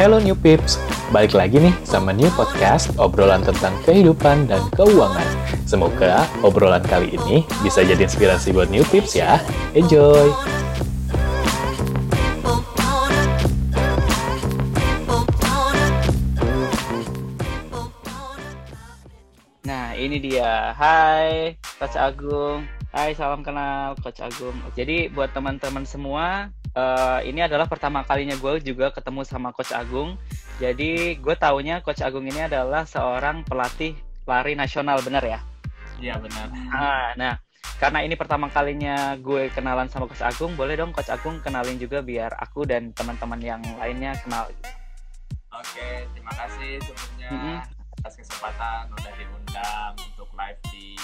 Hello New Pips, balik lagi nih sama New Podcast obrolan tentang kehidupan dan keuangan. Semoga obrolan kali ini bisa jadi inspirasi buat New Pips ya. Enjoy! Nah, ini dia. Hai, Coach Agung. Hai, salam kenal Coach Agung. Jadi buat teman-teman semua, uh, ini adalah pertama kalinya gue juga ketemu sama Coach Agung. Jadi gue taunya Coach Agung ini adalah seorang pelatih lari nasional, benar ya? Iya benar. Nah, nah, karena ini pertama kalinya gue kenalan sama Coach Agung, boleh dong Coach Agung kenalin juga biar aku dan teman-teman yang lainnya kenal. Oke, terima kasih sebelumnya Mm -hmm. atas kesempatan udah diundang untuk live di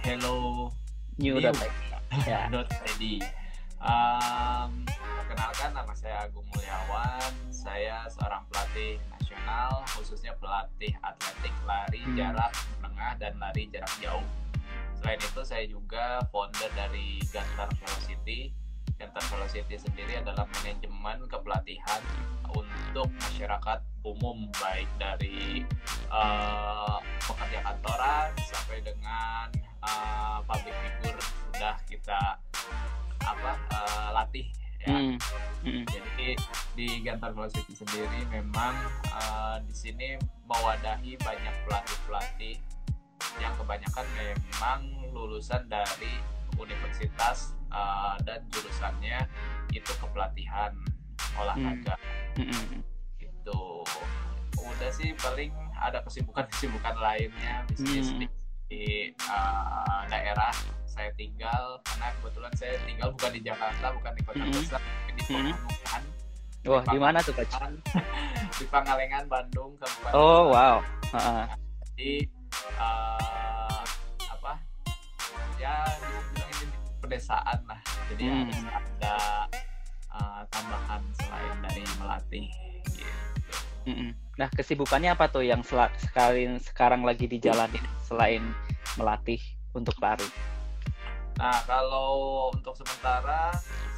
Hello New New. dot Ya. dot ID. Um, perkenalkan nama saya Agung Mulyawan. Saya seorang pelatih nasional, khususnya pelatih atletik lari Hmm. jarak menengah dan lari jarak jauh. Selain itu, saya juga founder dari Gantar Velocity. Gantar Velocity sendiri adalah manajemen kepelatihan untuk masyarakat umum, baik dari uh, pekerja kantoran sampai dengan uh, public figure sudah kita apa uh, latih ya. Hmm. Hmm. Jadi di Gantar Velocity sendiri memang uh, di sini mewadahi banyak pelatih-pelatih yang kebanyakan memang lulusan dari universitas uh, dan jurusannya itu kepelatihan olahraga Hmm. itu udah sih paling ada kesibukan-kesibukan lainnya bisnis Hmm. Di, uh, daerah saya tinggal karena kebetulan saya tinggal bukan di Jakarta bukan di kota Hmm. besar tapi di Hmm. Pekalongan Wah, di mana tuh Coach? di Pangalengan Bandung Kabupaten Oh, wow. Heeh. jadi uh, apa ya ini pedesaan lah jadi Hmm. harus ada uh, tambahan selain dari melatih Mm-mm. Nah, kesibukannya apa tuh yang sel- sekali sekarang lagi dijalanin selain melatih untuk lari? Nah, kalau untuk sementara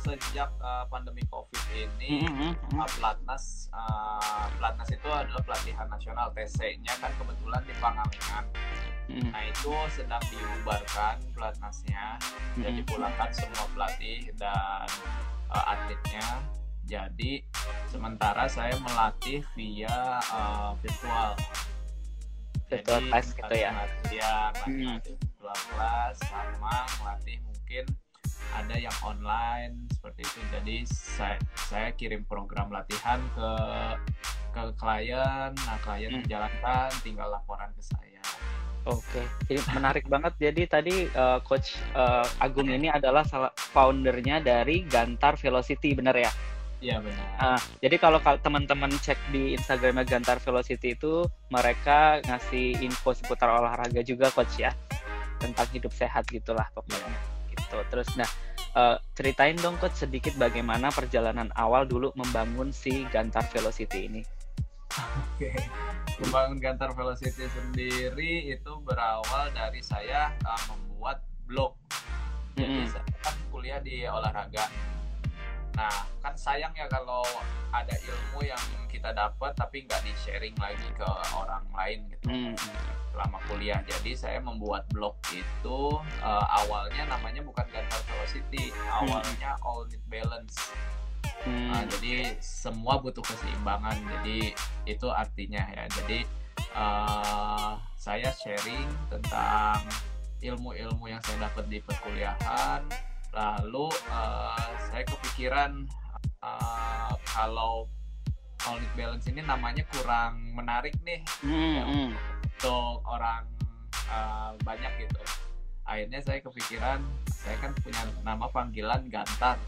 sejak uh, pandemi Covid ini, Mm-mm. uh, Pelatnas, uh, Pelatnas itu adalah pelatihan nasional TC-nya kan kebetulan di Pangalengan. Mm-mm. Nah, itu sedang dibubarkan Pelatnasnya. Jadi Mm-mm. pulangkan semua pelatih dan uh, atletnya. Jadi sementara saya melatih via uh, virtual. Virtual Jadi, class gitu ya? Ya, Hmm. virtual class sama melatih mungkin ada yang online seperti itu. Jadi saya saya kirim program latihan ke ke klien, nah klien Hmm. menjalankan, tinggal laporan ke saya. Oke, jadi menarik banget. Jadi tadi uh, Coach uh, Agung ini adalah salah foundernya dari Gantar Velocity, bener ya? Iya benar. Ah, jadi kalau kal- teman-teman cek di Instagramnya Gantar Velocity itu mereka ngasih info seputar olahraga juga coach ya tentang hidup sehat gitulah pokoknya gitu. Terus nah eh, ceritain dong coach sedikit bagaimana perjalanan awal dulu membangun si Gantar Velocity ini. Oke, membangun Gantar Velocity sendiri itu berawal dari saya uh, membuat blog. Jadi Mm-mm. saya kan kuliah di olahraga. Nah, kan sayang ya kalau ada ilmu yang kita dapat tapi nggak di sharing lagi ke orang lain gitu Mm. selama kuliah. Jadi saya membuat blog itu uh, awalnya namanya bukan Gantar Velocity, awalnya All Need Balance. Hmm. Nah, jadi semua butuh keseimbangan. Jadi itu artinya ya. Jadi uh, saya sharing tentang ilmu-ilmu yang saya dapat di perkuliahan. Lalu uh, saya kepikiran uh, kalau All-Need Balance ini namanya kurang menarik nih Hmm, hmm. untuk orang uh, banyak gitu. Akhirnya saya kepikiran, saya kan punya nama panggilan Gantar.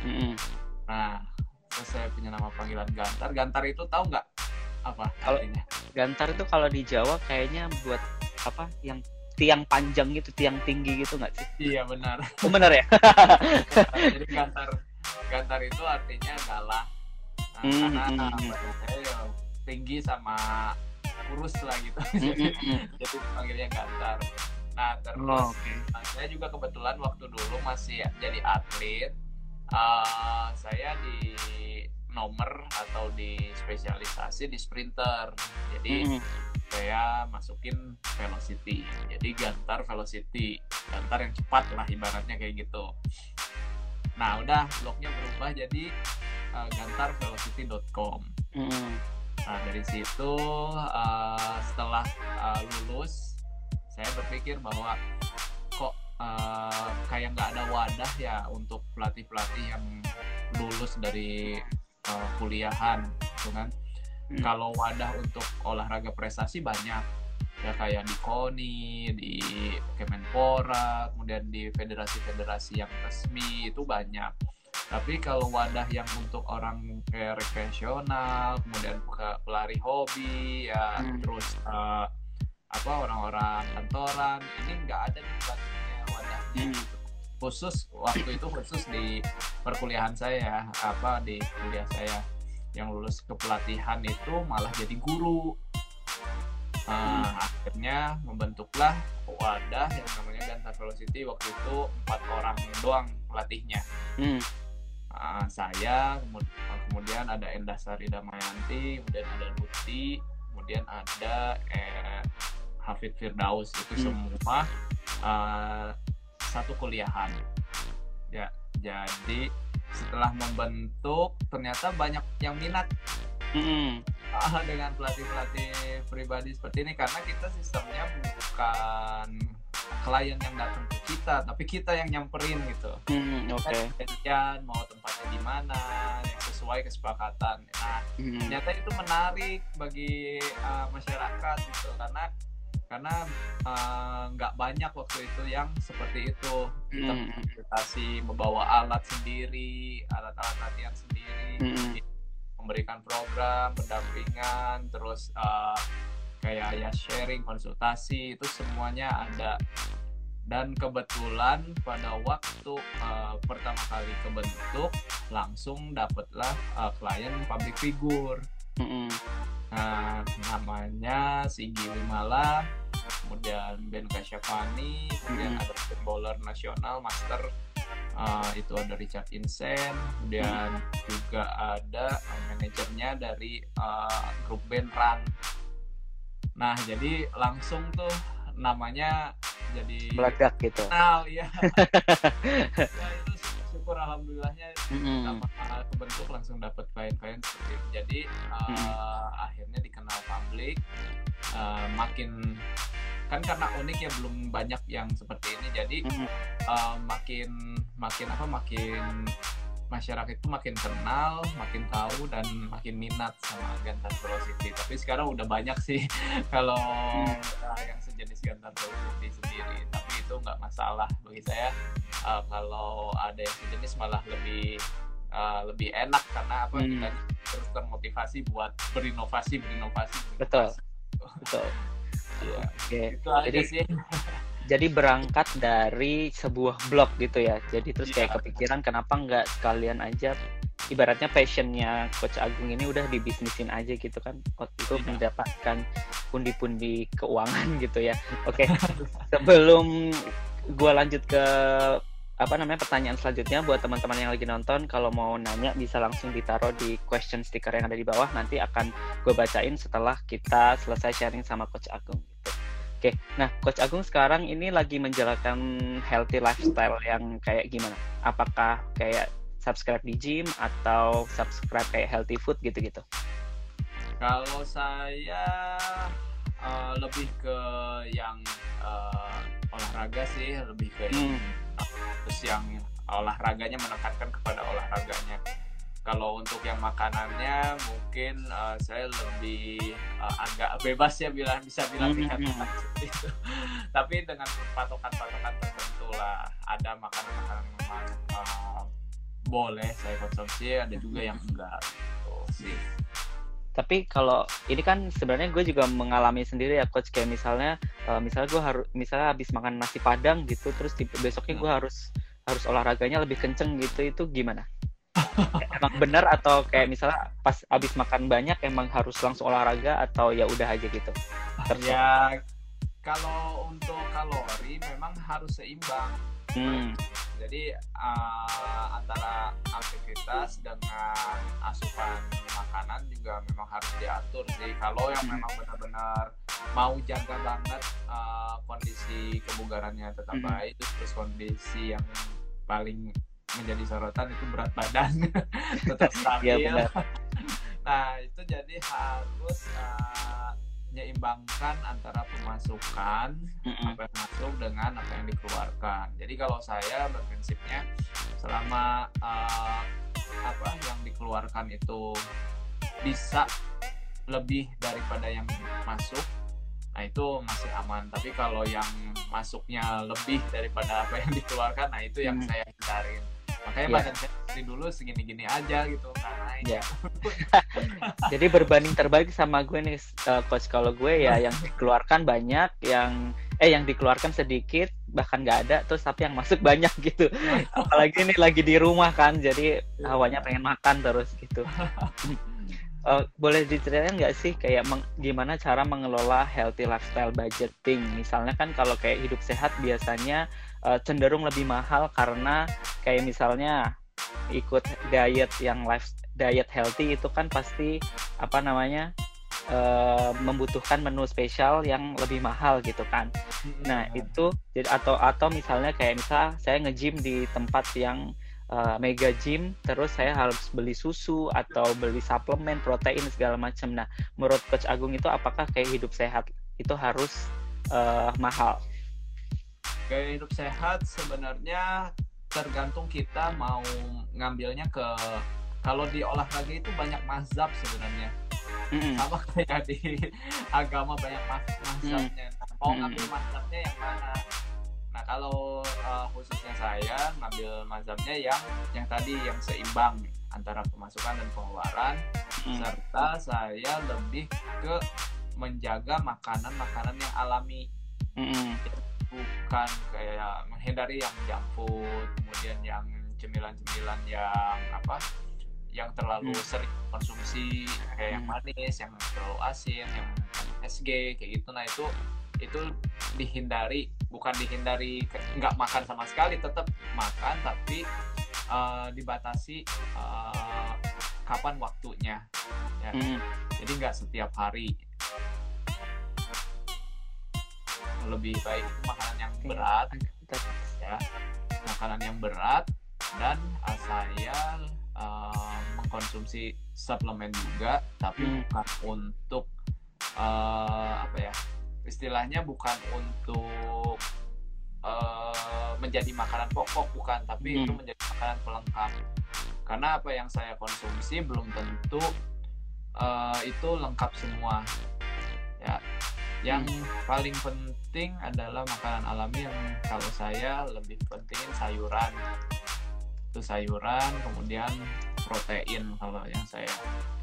Hmm. Nah, terus saya punya nama panggilan Gantar. Gantar itu tahu nggak apa Kalau-? Gantar itu kalau di Jawa kayaknya buat apa yang tiang panjang gitu, tiang tinggi gitu nggak sih? Iya benar. Oh, bener ya? Jadi Gantar, Gantar itu artinya galah. Nah, Hmm, karena hmm, hmm. saya ya tinggi sama kurus lah gitu. Hmm, jadi, hmm, hmm. jadi panggilnya Gantar. Nah terus Oh, oke. Nah, saya juga kebetulan waktu dulu masih jadi atlet. uh, saya di nomor atau di spesialisasi di sprinter. Jadi Mm-mm. saya masukin velocity. Jadi gantar velocity, gantar yang cepat lah ibaratnya kayak gitu. Nah, udah blognya berubah jadi uh, gantarvelocity.com. Mm-mm. Nah, dari situ uh, setelah uh, lulus saya berpikir bahwa kok uh, kayak nggak ada wadah ya untuk pelatih-pelatih yang lulus dari uh, kuliahan, gitu kan? Hmm. Kalau wadah untuk olahraga prestasi banyak ya kayak di KONI, di Kemenpora, kemudian di federasi-federasi yang resmi itu banyak. Tapi kalau wadah yang untuk orang kayak rekreasional, kemudian pe- pelari hobi, ya Hmm. terus eh, apa orang-orang kantoran, ini nggak ada di pelatihannya wadahnya. Hmm. Khusus waktu itu khusus di perkuliahan saya, apa di kuliah saya yang lulus kepelatihan itu malah jadi guru. Nah, akhirnya membentuklah wadah yang namanya Gantar Velocity waktu itu empat orang doang pelatihnya. Mm. Ah, saya kemud- kemudian ada Endah Sari Damayanti kemudian ada Luti kemudian ada eh, Hafid Firdaus itu Hmm. semua ah, satu kuliahan ya jadi setelah membentuk ternyata banyak yang minat ah, dengan pelatih-pelatih pribadi seperti ini karena kita sistemnya bukan klien yang datang ke kita tapi kita yang nyamperin gitu Mm, Oke. Kejadian mau tempatnya di mana yang sesuai kesepakatan. Nah, Mm. ternyata itu menarik bagi uh, masyarakat gitu karena karena uh, nggak banyak waktu itu yang seperti itu kita Mm. membawa alat sendiri, alat-alat latihan sendiri, Mm. memberikan program pendampingan, terus uh, kayak ya sharing, konsultasi itu semuanya ada dan kebetulan pada waktu uh, pertama kali kebentuk langsung dapatlah uh, klien public figure Mm-mm. nah namanya Sigi Limala kemudian Ben Kasyafani kemudian Mm. ada bowler nasional master uh, itu ada Richard Insen kemudian juga ada uh, manajernya dari uh, grup band Run nah jadi langsung tuh namanya jadi Meledak gitu. kenal ya. ya itu syukur alhamdulillahnya Mm-mm. nama kebentuk langsung dapat klien-klien seperti itu. Jadi uh, akhirnya dikenal publik uh, makin kan karena unik ya belum banyak yang seperti ini jadi Mm-mm. uh, makin makin apa makin masyarakat itu makin kenal, makin tahu dan makin minat sama Gantar Velocity. Tapi sekarang udah banyak sih kalau uh, yang sejenis Gantar Velocity sendiri. Tapi itu nggak masalah bagi saya. Uh, kalau ada yang sejenis malah lebih uh, lebih enak karena apa Hmm. kita terus termotivasi buat berinovasi, berinovasi. Betul. berinovasi. Betul. Iya. Oke. Itu aja Jadi- sih. Jadi berangkat dari sebuah blog gitu ya. Jadi terus kayak Iya. kepikiran kenapa nggak sekalian aja ibaratnya passionnya Coach Agung ini udah dibisnisin aja gitu kan waktu itu Iya. mendapatkan pundi-pundi keuangan gitu ya. Oke. Sebelum gua lanjut ke apa namanya pertanyaan selanjutnya buat teman-teman yang lagi nonton kalau mau nanya bisa langsung ditaruh di question sticker yang ada di bawah nanti akan gue bacain setelah kita selesai sharing sama Coach Agung gitu. Oke, nah Coach Agung sekarang ini lagi menjalankan healthy lifestyle yang kayak gimana? Apakah kayak subscribe di gym atau subscribe kayak healthy food gitu-gitu? Kalau saya uh, lebih ke yang uh, olahraga sih, lebih ke yang Hmm. terus yang olahraganya menekankan kepada olahraganya. Kalau untuk yang makanannya mungkin uh, saya lebih uh, agak bebas ya bilang bisa bilang Hmm, dikatakan seperti itu. Tapi dengan patokan-patokan tertentu lah. Ada makanan-makanan yang memang uh, boleh saya konsumsi, ada juga yang enggak. Gitu sih. Tapi kalau ini kan sebenarnya gue juga mengalami sendiri ya coach kayak misalnya eh, misalnya gue harus misalnya habis makan nasi padang gitu terus besoknya gue harus harus olahraganya lebih kenceng gitu itu gimana? Emang benar atau kayak misalnya pas habis makan banyak emang harus langsung olahraga atau ya udah aja gitu? Terserah. Ya kalau untuk kalori memang harus seimbang. Hmm. jadi uh, antara aktivitas dengan asupan makanan juga memang harus diatur sih kalau yang memang benar-benar mau jaga banget uh, kondisi kebugarannya tetap Mhm. baik terus kondisi yang paling menjadi sorotan itu berat badan tetap stabil benar. Nah, itu jadi harus uh, menyeimbangkan antara pemasukan Mm-mm. apa yang masuk dengan apa yang dikeluarkan. Jadi kalau saya berprinsipnya selama uh, apa yang dikeluarkan itu bisa lebih daripada yang masuk, nah itu masih aman. Tapi kalau yang masuknya lebih daripada apa yang dikeluarkan, nah itu yang Hmm. saya hindarin. Makanya Iya. badan saya dari dulu segini-gini aja gitu karena ini Iya. Jadi berbanding terbalik sama gue nih, uh, coach. Kalau gue ya yang dikeluarkan banyak, yang eh yang dikeluarkan sedikit, bahkan nggak ada, terus tapi yang masuk banyak gitu. Apalagi ini lagi di rumah kan, jadi hawanya pengen makan terus gitu. Uh, boleh diceritain nggak sih kayak meng- gimana cara mengelola healthy lifestyle budgeting? Misalnya kan kalau kayak hidup sehat biasanya uh, cenderung lebih mahal karena kayak misalnya ikut diet yang life diet healthy itu kan pasti apa namanya uh, membutuhkan menu spesial yang lebih mahal gitu kan. Nah itu jadi atau atau misalnya kayak misal saya nge-gym di tempat yang uh, mega gym, terus saya harus beli susu atau beli suplemen protein segala macam. Nah menurut Coach Agung itu apakah kayak hidup sehat itu harus uh, mahal? Gaya hidup sehat sebenarnya tergantung kita mau ngambilnya ke kalau di olahraga itu banyak mazhab sebenarnya Mm-mm. sama kayak di agama banyak maz- mazhabnya Nah, mau Hmm. ngambil mazhabnya yang mana nah kalau uh, khususnya saya ngambil mazhabnya yang yang tadi yang seimbang antara pemasukan dan pengeluaran Mm. serta saya lebih ke menjaga makanan-makanan yang alami Mm-mm. Bukan kayak menghindari yang junk food kemudian yang cemilan-cemilan yang apa yang terlalu Hmm. sering konsumsi kayak yang Hmm. manis yang terlalu asin yang SG kayak gitu nah itu itu dihindari bukan dihindari nggak makan sama sekali tetap makan tapi eh, dibatasi eh, kapan waktunya ya Mm-mm. jadi nggak setiap hari lebih baik itu makanan yang berat ya. Makanan yang berat dan uh, saya uh, mengkonsumsi suplemen juga tapi Hmm. bukan untuk uh, apa ya istilahnya bukan untuk uh, menjadi makanan pokok bukan tapi Hmm. itu menjadi makanan pelengkap. Karena apa yang saya konsumsi belum tentu uh, itu lengkap semua ya yang paling penting adalah makanan alami yang kalau saya lebih pentingin sayuran. Itu sayuran kemudian protein kalau yang saya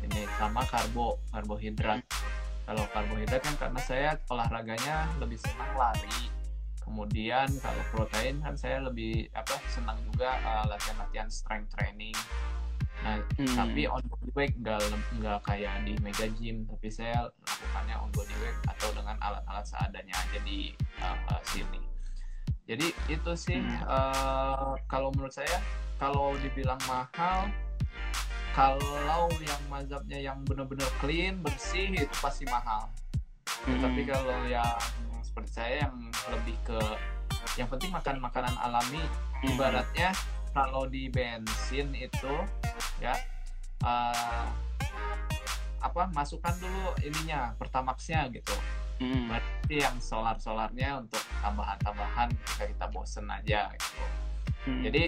ini sama karbo karbohidrat. Kalau karbohidrat kan karena saya olahraganya lebih senang lari. Kemudian kalau protein kan saya lebih apa senang juga uh, latihan-latihan strength training. Nah Hmm. tapi on body weight nggak nggak kayak di mega gym tapi saya lakukannya on body weight atau dengan alat-alat seadanya aja di uh, uh, sini jadi itu sih Hmm. uh, kalau menurut saya kalau dibilang mahal kalau yang mazhabnya yang benar-benar clean bersih itu pasti mahal Mm-mm. tapi kalau yang seperti saya yang lebih ke yang penting makan makanan alami Mm-mm. ibaratnya kalau di bensin itu ya eh, apa masukkan dulu ininya pertamaxnya gitu Mm-mm. berarti yang solar solarnya untuk tambahan-tambahan ketika kita bosen aja gitu Mm-mm. jadi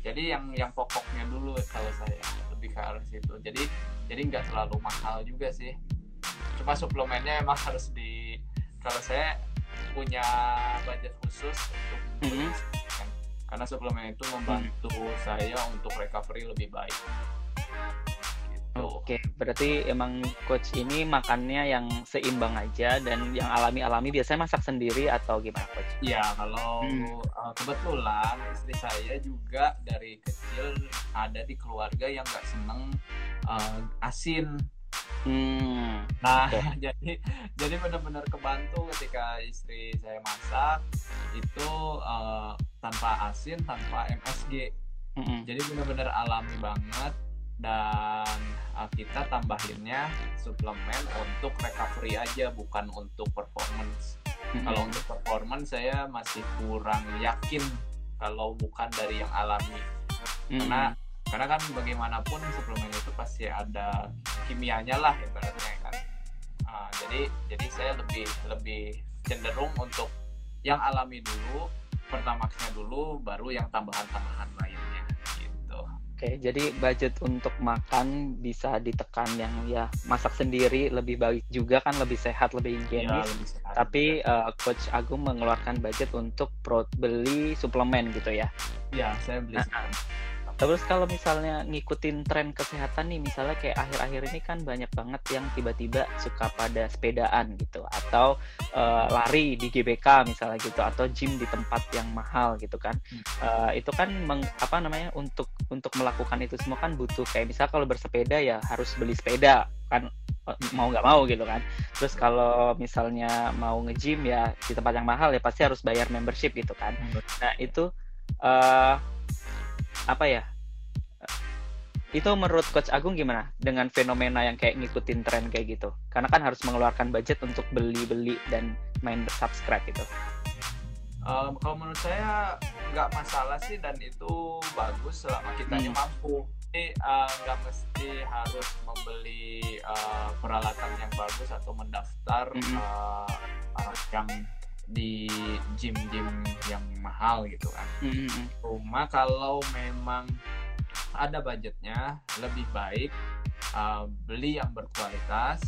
jadi yang yang pokoknya dulu kalau saya lebih ke arah situ jadi jadi nggak terlalu mahal juga sih cuma suplemennya emang harus di kalau saya punya budget khusus untuk Mhm. suplemen. karena suplemen itu membantu saya untuk recovery lebih baik gitu Oke, berarti emang coach ini makannya yang seimbang aja dan yang alami-alami biasanya masak sendiri atau gimana coach? Ya kalau Hmm. uh, kebetulan istri saya juga dari kecil ada di keluarga yang nggak seneng uh, asin. Hmm. Nah, Oke. jadi jadi benar-benar kebantu ketika istri saya masak itu eh, tanpa asin, tanpa MSG. Mm-mm. Jadi benar-benar alami banget dan eh, kita tambahinnya suplemen untuk recovery aja bukan untuk performance. Mm-mm. Kalau untuk performance saya masih kurang yakin kalau bukan dari yang alami. Mm-mm. Karena karena kan bagaimanapun suplemen itu pasti ada kimianya lah ibaratnya kan. Ah, jadi jadi saya lebih lebih cenderung untuk yang alami dulu, pertamaxnya dulu, baru yang tambahan-tambahan gitu. Oke, jadi budget untuk makan bisa ditekan yang ya masak sendiri lebih baik juga kan lebih sehat, lebih Ya, higienis. lebih sehat Tapi juga. eh, Coach Agung mengeluarkan budget untuk pro- beli suplemen gitu ya. ya saya beli Nah, Terus kalau misalnya ngikutin tren kesehatan nih, misalnya kayak akhir-akhir ini kan banyak banget yang tiba-tiba suka pada sepedaan gitu, atau eh, lari di GBK misalnya gitu, atau gym di tempat yang mahal gitu kan. Eh, itu kan meng- apa namanya untuk untuk melakukan itu semua kan butuh kayak misal kalau bersepeda ya harus beli sepeda kan eh, mau nggak mau gitu kan. Terus kalau misalnya mau nge-gym ya di tempat yang mahal ya pasti harus bayar membership gitu kan. Nah itu eh apa ya? Itu menurut Coach Agung gimana dengan fenomena yang kayak ngikutin tren kayak gitu? Karena kan harus mengeluarkan budget untuk beli-beli dan main subscribe gitu. Um, kalau menurut saya nggak masalah sih dan itu bagus selama kitanya Hmm. mampu. Jadi uh, nggak mesti harus membeli uh, peralatan yang bagus atau mendaftar uh, uh, yang di gym-gym yang mahal gitu kan. Mm-mm. Cuma kalau memang ada budgetnya lebih baik uh, beli yang berkualitas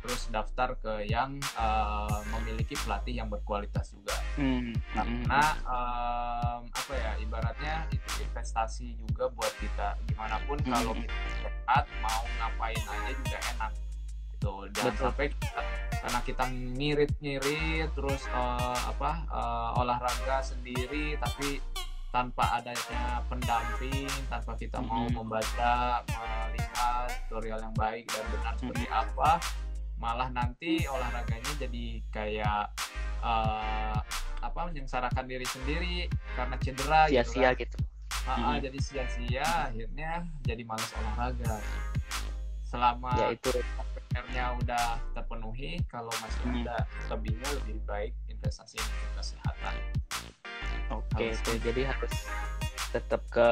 terus daftar ke yang uh, memiliki pelatih yang berkualitas juga Mm, mm, karena um, apa ya ibaratnya itu investasi juga buat kita gimana pun Hmm. kalau kita sehat mau ngapain aja juga enak gitu jangan Betul. sampai kita, karena kita ngirit-ngirit terus uh, apa uh, olahraga sendiri tapi tanpa adanya pendamping tanpa kita mau Hmm. membaca melihat tutorial yang baik dan benar seperti apa malah nanti olahraganya jadi kayak uh, apa menyengsarakan diri sendiri karena cedera gitu sia-sia kan. gitu. Ah, Mm. jadi sia-sia akhirnya jadi malas olahraga selama Ya itu. PR-nya udah terpenuhi kalau masih Hmm. ada lebihnya lebih baik investasi untuk kesehatan Oke, oke. Jadi harus tetap ke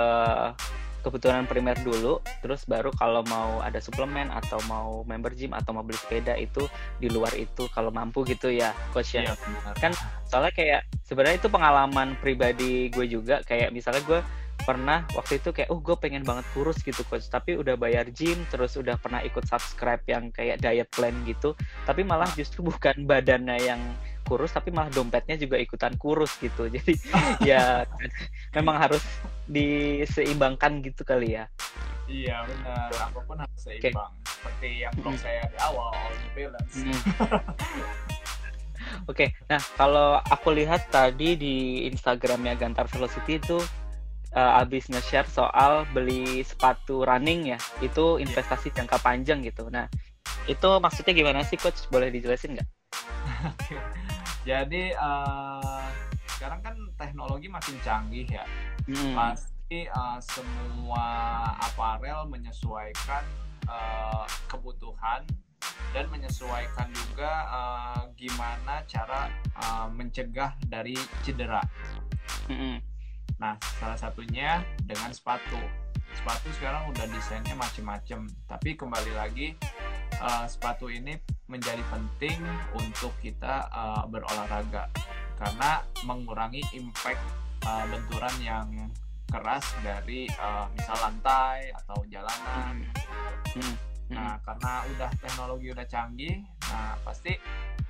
kebutuhan primer dulu, terus baru kalau mau ada suplemen atau mau member gym atau mau beli sepeda itu di luar itu kalau mampu gitu ya, coach ya. Iya. Kan soalnya kayak sebenarnya itu pengalaman pribadi gue juga kayak misalnya gue pernah waktu itu kayak oh gue pengen banget kurus gitu coach. Tapi udah bayar gym terus udah pernah ikut subscribe yang kayak diet plan gitu. Tapi malah justru bukan badannya yang kurus tapi malah dompetnya juga ikutan kurus gitu. Jadi ya memang harus diseimbangkan gitu kali ya. Iya benar. Apa pun harus seimbang seperti yang blog Hmm. saya di awal balance. Hmm. Oke, nah kalau aku lihat tadi di Instagramnya Gantar Velocity itu uh, abis nge-share soal beli sepatu running ya, itu investasi jangka panjang gitu. Nah, itu maksudnya gimana sih coach? Boleh dijelasin nggak? jadi eh, sekarang kan teknologi makin canggih ya Hmm. pasti uh, semua aparel menyesuaikan uh, kebutuhan dan menyesuaikan juga uh, gimana cara uh, mencegah dari cedera. Mm-mm. Nah, salah satunya dengan sepatu. Sepatu sekarang udah desainnya macem-macem, tapi kembali lagi uh, sepatu ini menjadi penting untuk kita uh, berolahraga karena mengurangi impact uh, benturan yang keras dari uh, misal lantai atau jalanan. Hmm. Nah, karena udah teknologi udah canggih, nah pasti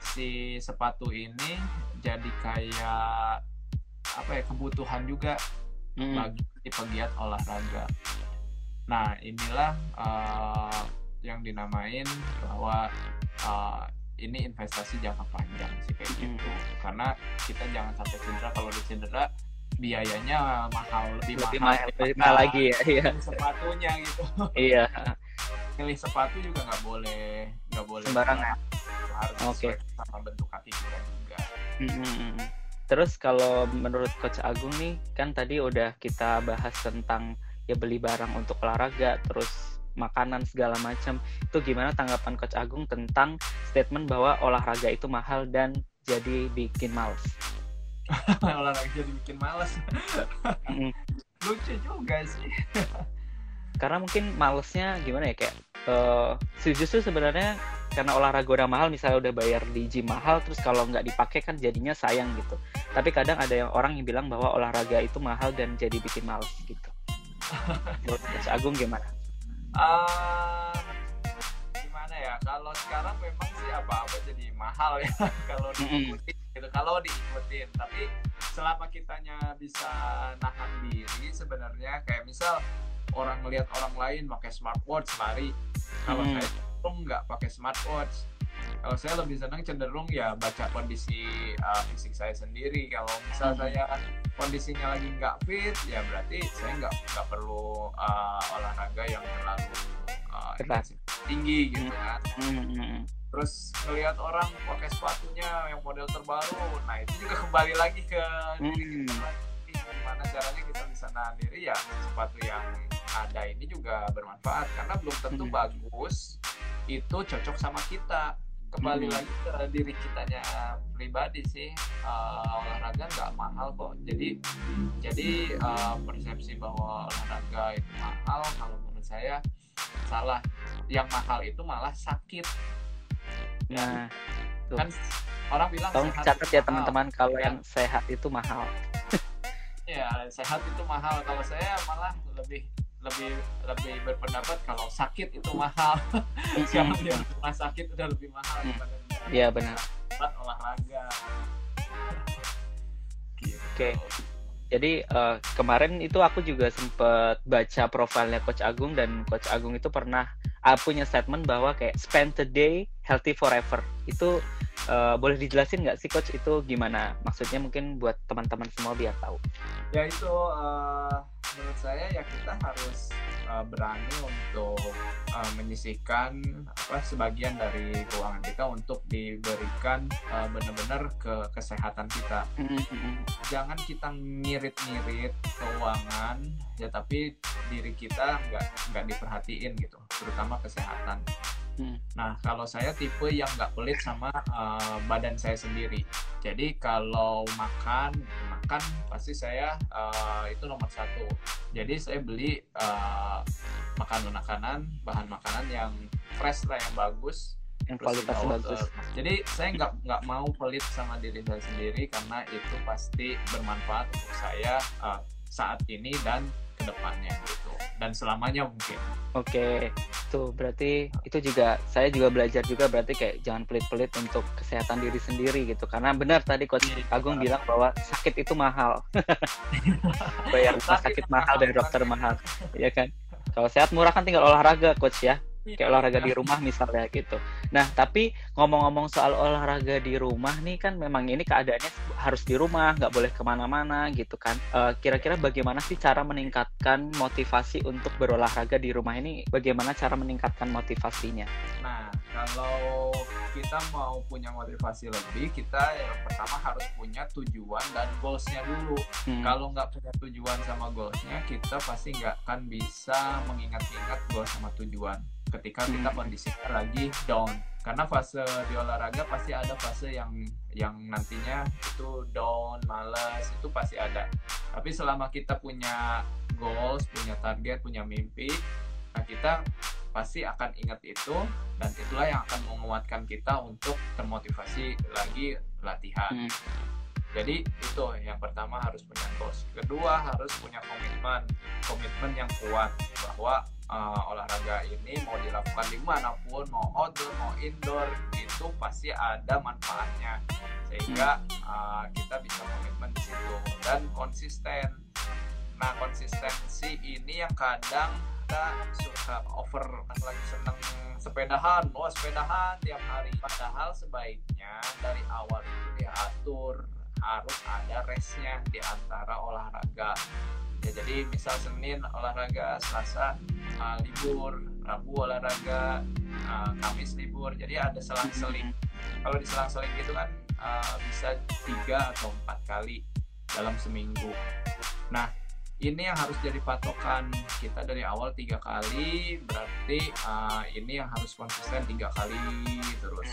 si sepatu ini jadi kayak apa ya kebutuhan juga Mm-mm. bagi pegiat olahraga. Nah, inilah uh, yang dinamain bahwa uh, ini investasi jangka panjang sih kayak Mm. gitu. Karena kita jangan sampai cedera kalau di cedera biayanya mahal lebih, lebih mahal mahal, lebih mahal lagi ya, iya. sepatunya gitu. Iya. milih sepatu juga nggak boleh nggak boleh Sembarangan. harus Oke. sesuai sama bentuk kaki kita juga Mm-mm. Terus kalau menurut Coach Agung nih, kan tadi udah kita bahas tentang ya beli barang untuk olahraga, terus makanan segala macam. Itu gimana tanggapan Coach Agung tentang statement bahwa olahraga itu mahal dan jadi bikin males? olahraga jadi bikin malas Mm-mm. lucu juga sih Karena mungkin malesnya gimana ya kayak eh justru sebenarnya karena olahraga udah mahal, misalnya udah bayar di gym mahal, terus kalau nggak dipakai kan jadinya sayang gitu. Tapi kadang ada yang orang yang bilang bahwa olahraga itu mahal dan jadi bikin males gitu. Menurut Coach Agung gimana? Ah, gimana ya kalau sekarang memang sih apa-apa jadi mahal ya kalau Mm-mm. Gitu kalau diikutin tapi selama kitanya bisa nahan diri sebenarnya kayak misal orang melihat orang lain pakai smartwatch lari kalau Mm. saya cenderung nggak pakai smartwatch kalau saya lebih senang cenderung ya baca kondisi uh, fisik saya sendiri kalau misal Mm. saya kondisinya lagi nggak fit ya berarti saya nggak nggak perlu uh, olahraga yang terlalu uh, tinggi gitu Hmm. kan Mm-mm. terus ngelihat orang pakai sepatunya yang model terbaru nah itu juga kembali lagi ke diri kita Hmm. lagi. gimana caranya kita bisa nahan diri ya sepatu yang ada ini juga bermanfaat karena belum tentu Hmm. bagus itu cocok sama kita kembali Hmm. lagi ke diri kitanya pribadi sih Uh, olahraga nggak mahal kok jadi jadi uh, persepsi bahwa olahraga itu mahal kalau menurut saya salah yang mahal itu malah sakit Nah, tuh. kan orang bilang tolong sehat catat ya teman-teman kalau Ya. yang sehat itu mahal. ya sehat itu mahal kalau saya malah lebih lebih lebih berpendapat kalau sakit itu mahal Mm-mm. di rumah sakit udah lebih mahal Hmm. daripada Iya benar. olahraga gitu. Oke. Jadi eh, kemarin itu aku juga sempat baca profilnya Coach Agung dan Coach Agung itu pernah ah, punya statement bahwa kayak spend the day healthy forever. Itu eh, boleh dijelasin nggak sih Coach itu gimana? Maksudnya mungkin buat teman-teman semua biar tahu. ya itu eh, menurut saya ya kita harus eh, berani untuk eh, menyisihkan apa sebagian dari keuangan kita untuk diberikan eh, benar-benar ke kesehatan kita Mm-mm. jangan kita ngirit-ngirit keuangan ya tapi diri kita nggak nggak diperhatiin gitu terutama kesehatan Hmm. nah kalau saya tipe yang nggak pelit sama uh, badan saya sendiri jadi kalau makan makan pasti saya uh, itu nomor satu jadi saya beli uh, makanan makanan bahan makanan yang fresh lah yang bagus Yang dibawa bagus. jadi saya nggak nggak mau pelit sama diri saya sendiri karena itu pasti bermanfaat untuk saya uh, saat ini dan ke depannya gitu dan selamanya mungkin Oke, tuh berarti itu juga saya juga belajar juga berarti kayak jangan pelit-pelit untuk kesehatan diri sendiri gitu. Karena benar tadi Coach Iya, Agung benar. bilang bahwa sakit itu mahal. Bayar rumah sakit mahal dan dokter mahal, ya kan? Kalau sehat murah kan tinggal olahraga Coach ya. Kayak olahraga di rumah misalnya gitu. Nah, tapi ngomong-ngomong soal olahraga di rumah nih kan memang ini keadaannya harus di rumah, nggak boleh ke mana-mana gitu kan. Eh, Kira-kira bagaimana sih cara meningkatkan motivasi untuk berolahraga di rumah ini? Bagaimana cara meningkatkan motivasinya? Nah, kalau kita mau punya motivasi lebih, kita yang pertama harus punya tujuan dan goalsnya dulu. Hmm. Kalau nggak punya tujuan sama goalsnya, kita pasti nggak akan bisa mengingat-ingat goal sama tujuan. Ketika kita Hmm. kondisinya lagi down, karena fase di olahraga pasti ada fase yang yang nantinya itu down, malas, itu pasti ada. Tapi selama kita punya goals, punya target, punya mimpi, nah kita pasti akan ingat itu dan itulah yang akan menguatkan kita untuk termotivasi lagi latihan. Hmm. Jadi itu yang pertama harus punya goals. Kedua harus punya komitmen, komitmen yang kuat bahwa uh, olahraga ini mau dilakukan di mana pun, mau outdoor, mau indoor, itu pasti ada manfaatnya. Sehingga uh, kita bisa komitmen di situ dan konsisten. Nah konsistensi ini yang kadang kita suka over pas lagi seneng sepedahan, oh sepedahan tiap hari. Padahal sebaiknya dari awal itu diatur harus ada restnya di antara olahraga. Ya jadi misal Senin olahraga Selasa uh, libur Rabu olahraga uh, Kamis libur. Jadi ada selang-seling. Kalau di selang-seling gitu kan uh, bisa tiga atau empat kali dalam seminggu. Nah ini yang harus jadi patokan kita dari awal tiga kali berarti uh, ini yang harus konsisten tiga kali terus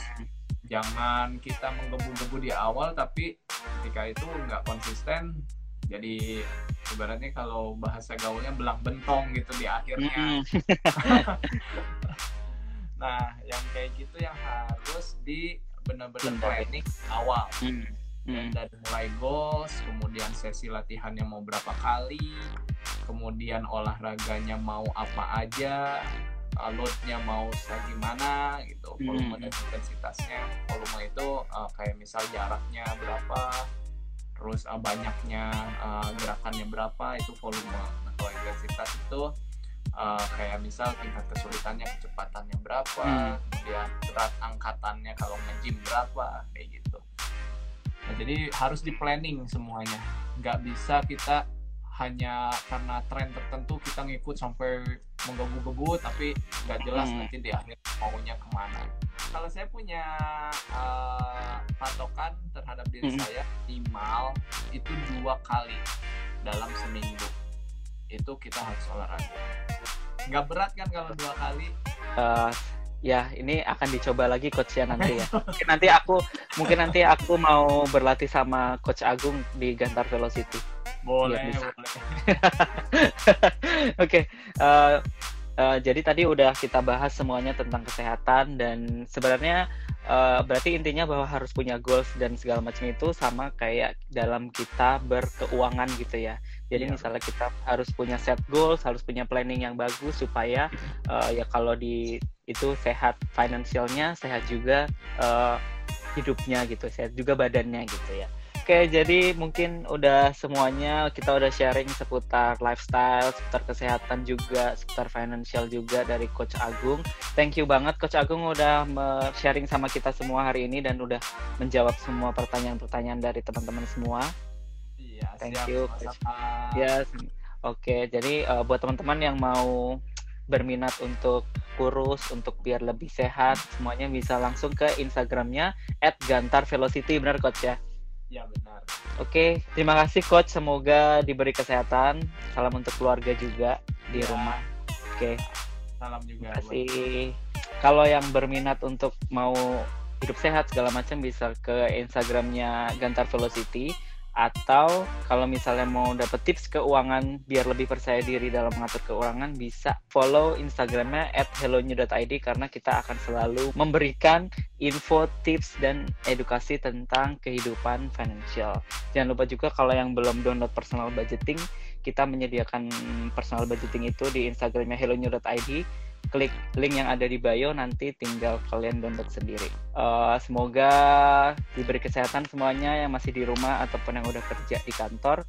jangan kita menggebu-gebu di awal tapi ketika itu nggak konsisten jadi ibaratnya kalau bahasa gaulnya belang bentong gitu di akhirnya nah yang kayak gitu yang harus di benar-benar planning awal mm. Mm. dari mulai goals kemudian sesi latihannya mau berapa kali kemudian olahraganya mau apa aja uh, loadnya mau gimana gitu volume dan intensitasnya. Volume itu uh, kayak misal jaraknya berapa terus uh, banyaknya uh, gerakannya berapa itu volume. Nah, kalau intensitas itu uh, kayak misal tingkat kesulitannya kecepatannya berapa hmm. kemudian berat angkatannya kalau nge-gym berapa kayak gitu. Nah jadi harus di planning semuanya. Nggak bisa kita hanya karena tren tertentu kita ngikut sampai menggebu-gebu tapi nggak jelas hmm. nanti di akhir maunya ke mana. Kalau saya punya uh, patokan terhadap diri hmm. saya minimal itu dua kali dalam seminggu. Itu kita harus olahraga. Nggak berat kan kalau dua kali? Uh, ya ini akan dicoba lagi coach ya nanti ya. Mungkin nanti aku mungkin nanti aku mau berlatih sama coach Agung di Gantar Velocity boleh, boleh. Oke, okay, uh, eh, uh, eh, jadi tadi udah kita bahas semuanya tentang kesehatan dan sebenarnya uh, berarti intinya bahwa harus punya goals dan segala macam itu sama kayak dalam kita berkeuangan gitu ya. Jadi yeah. misalnya kita harus punya set goals, harus punya planning yang bagus supaya uh, ya kalau di itu sehat finansialnya, sehat juga uh, hidupnya gitu, sehat juga badannya gitu ya. Oke, jadi mungkin udah semuanya kita udah sharing seputar lifestyle, seputar kesehatan juga, seputar financial juga dari Coach Agung. Thank you banget Coach Agung udah sharing sama kita semua hari ini dan udah menjawab semua pertanyaan-pertanyaan dari teman-teman semua. Iya, Thank siap, you. Coach. Yes. Oke, jadi uh, buat teman-teman yang mau berminat untuk kurus untuk biar lebih sehat semuanya bisa langsung ke Instagramnya @gantarvelocity benar coach ya Ya benar. Oke, terima kasih coach. Semoga diberi kesehatan. Salam untuk keluarga juga di ya. rumah. Oke. Salam juga. Terima kasih. Kalau yang berminat untuk mau hidup sehat segala macam bisa ke Instagramnya Gantar Velocity atau kalau misalnya mau dapat tips keuangan biar lebih percaya diri dalam mengatur keuangan bisa follow instagramnya at hellonew.id karena kita akan selalu memberikan info, tips, dan edukasi tentang kehidupan financial jangan lupa juga kalau yang belum download personal budgeting kita menyediakan personal budgeting itu di instagramnya hellonew.id klik link yang ada di bio nanti tinggal kalian download sendiri. Uh, semoga diberi kesehatan semuanya yang masih di rumah ataupun yang udah kerja di kantor.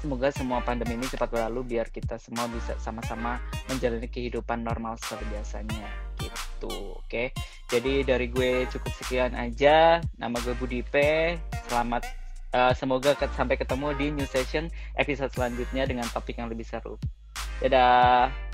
Semoga semua pandemi ini cepat berlalu biar kita semua bisa sama-sama menjalani kehidupan normal seperti biasanya gitu. Oke. Okay? Jadi dari gue cukup sekian aja. Nama gue Budi P. Selamat uh, semoga sampai ketemu di new session episode selanjutnya dengan topik yang lebih seru. Dadah.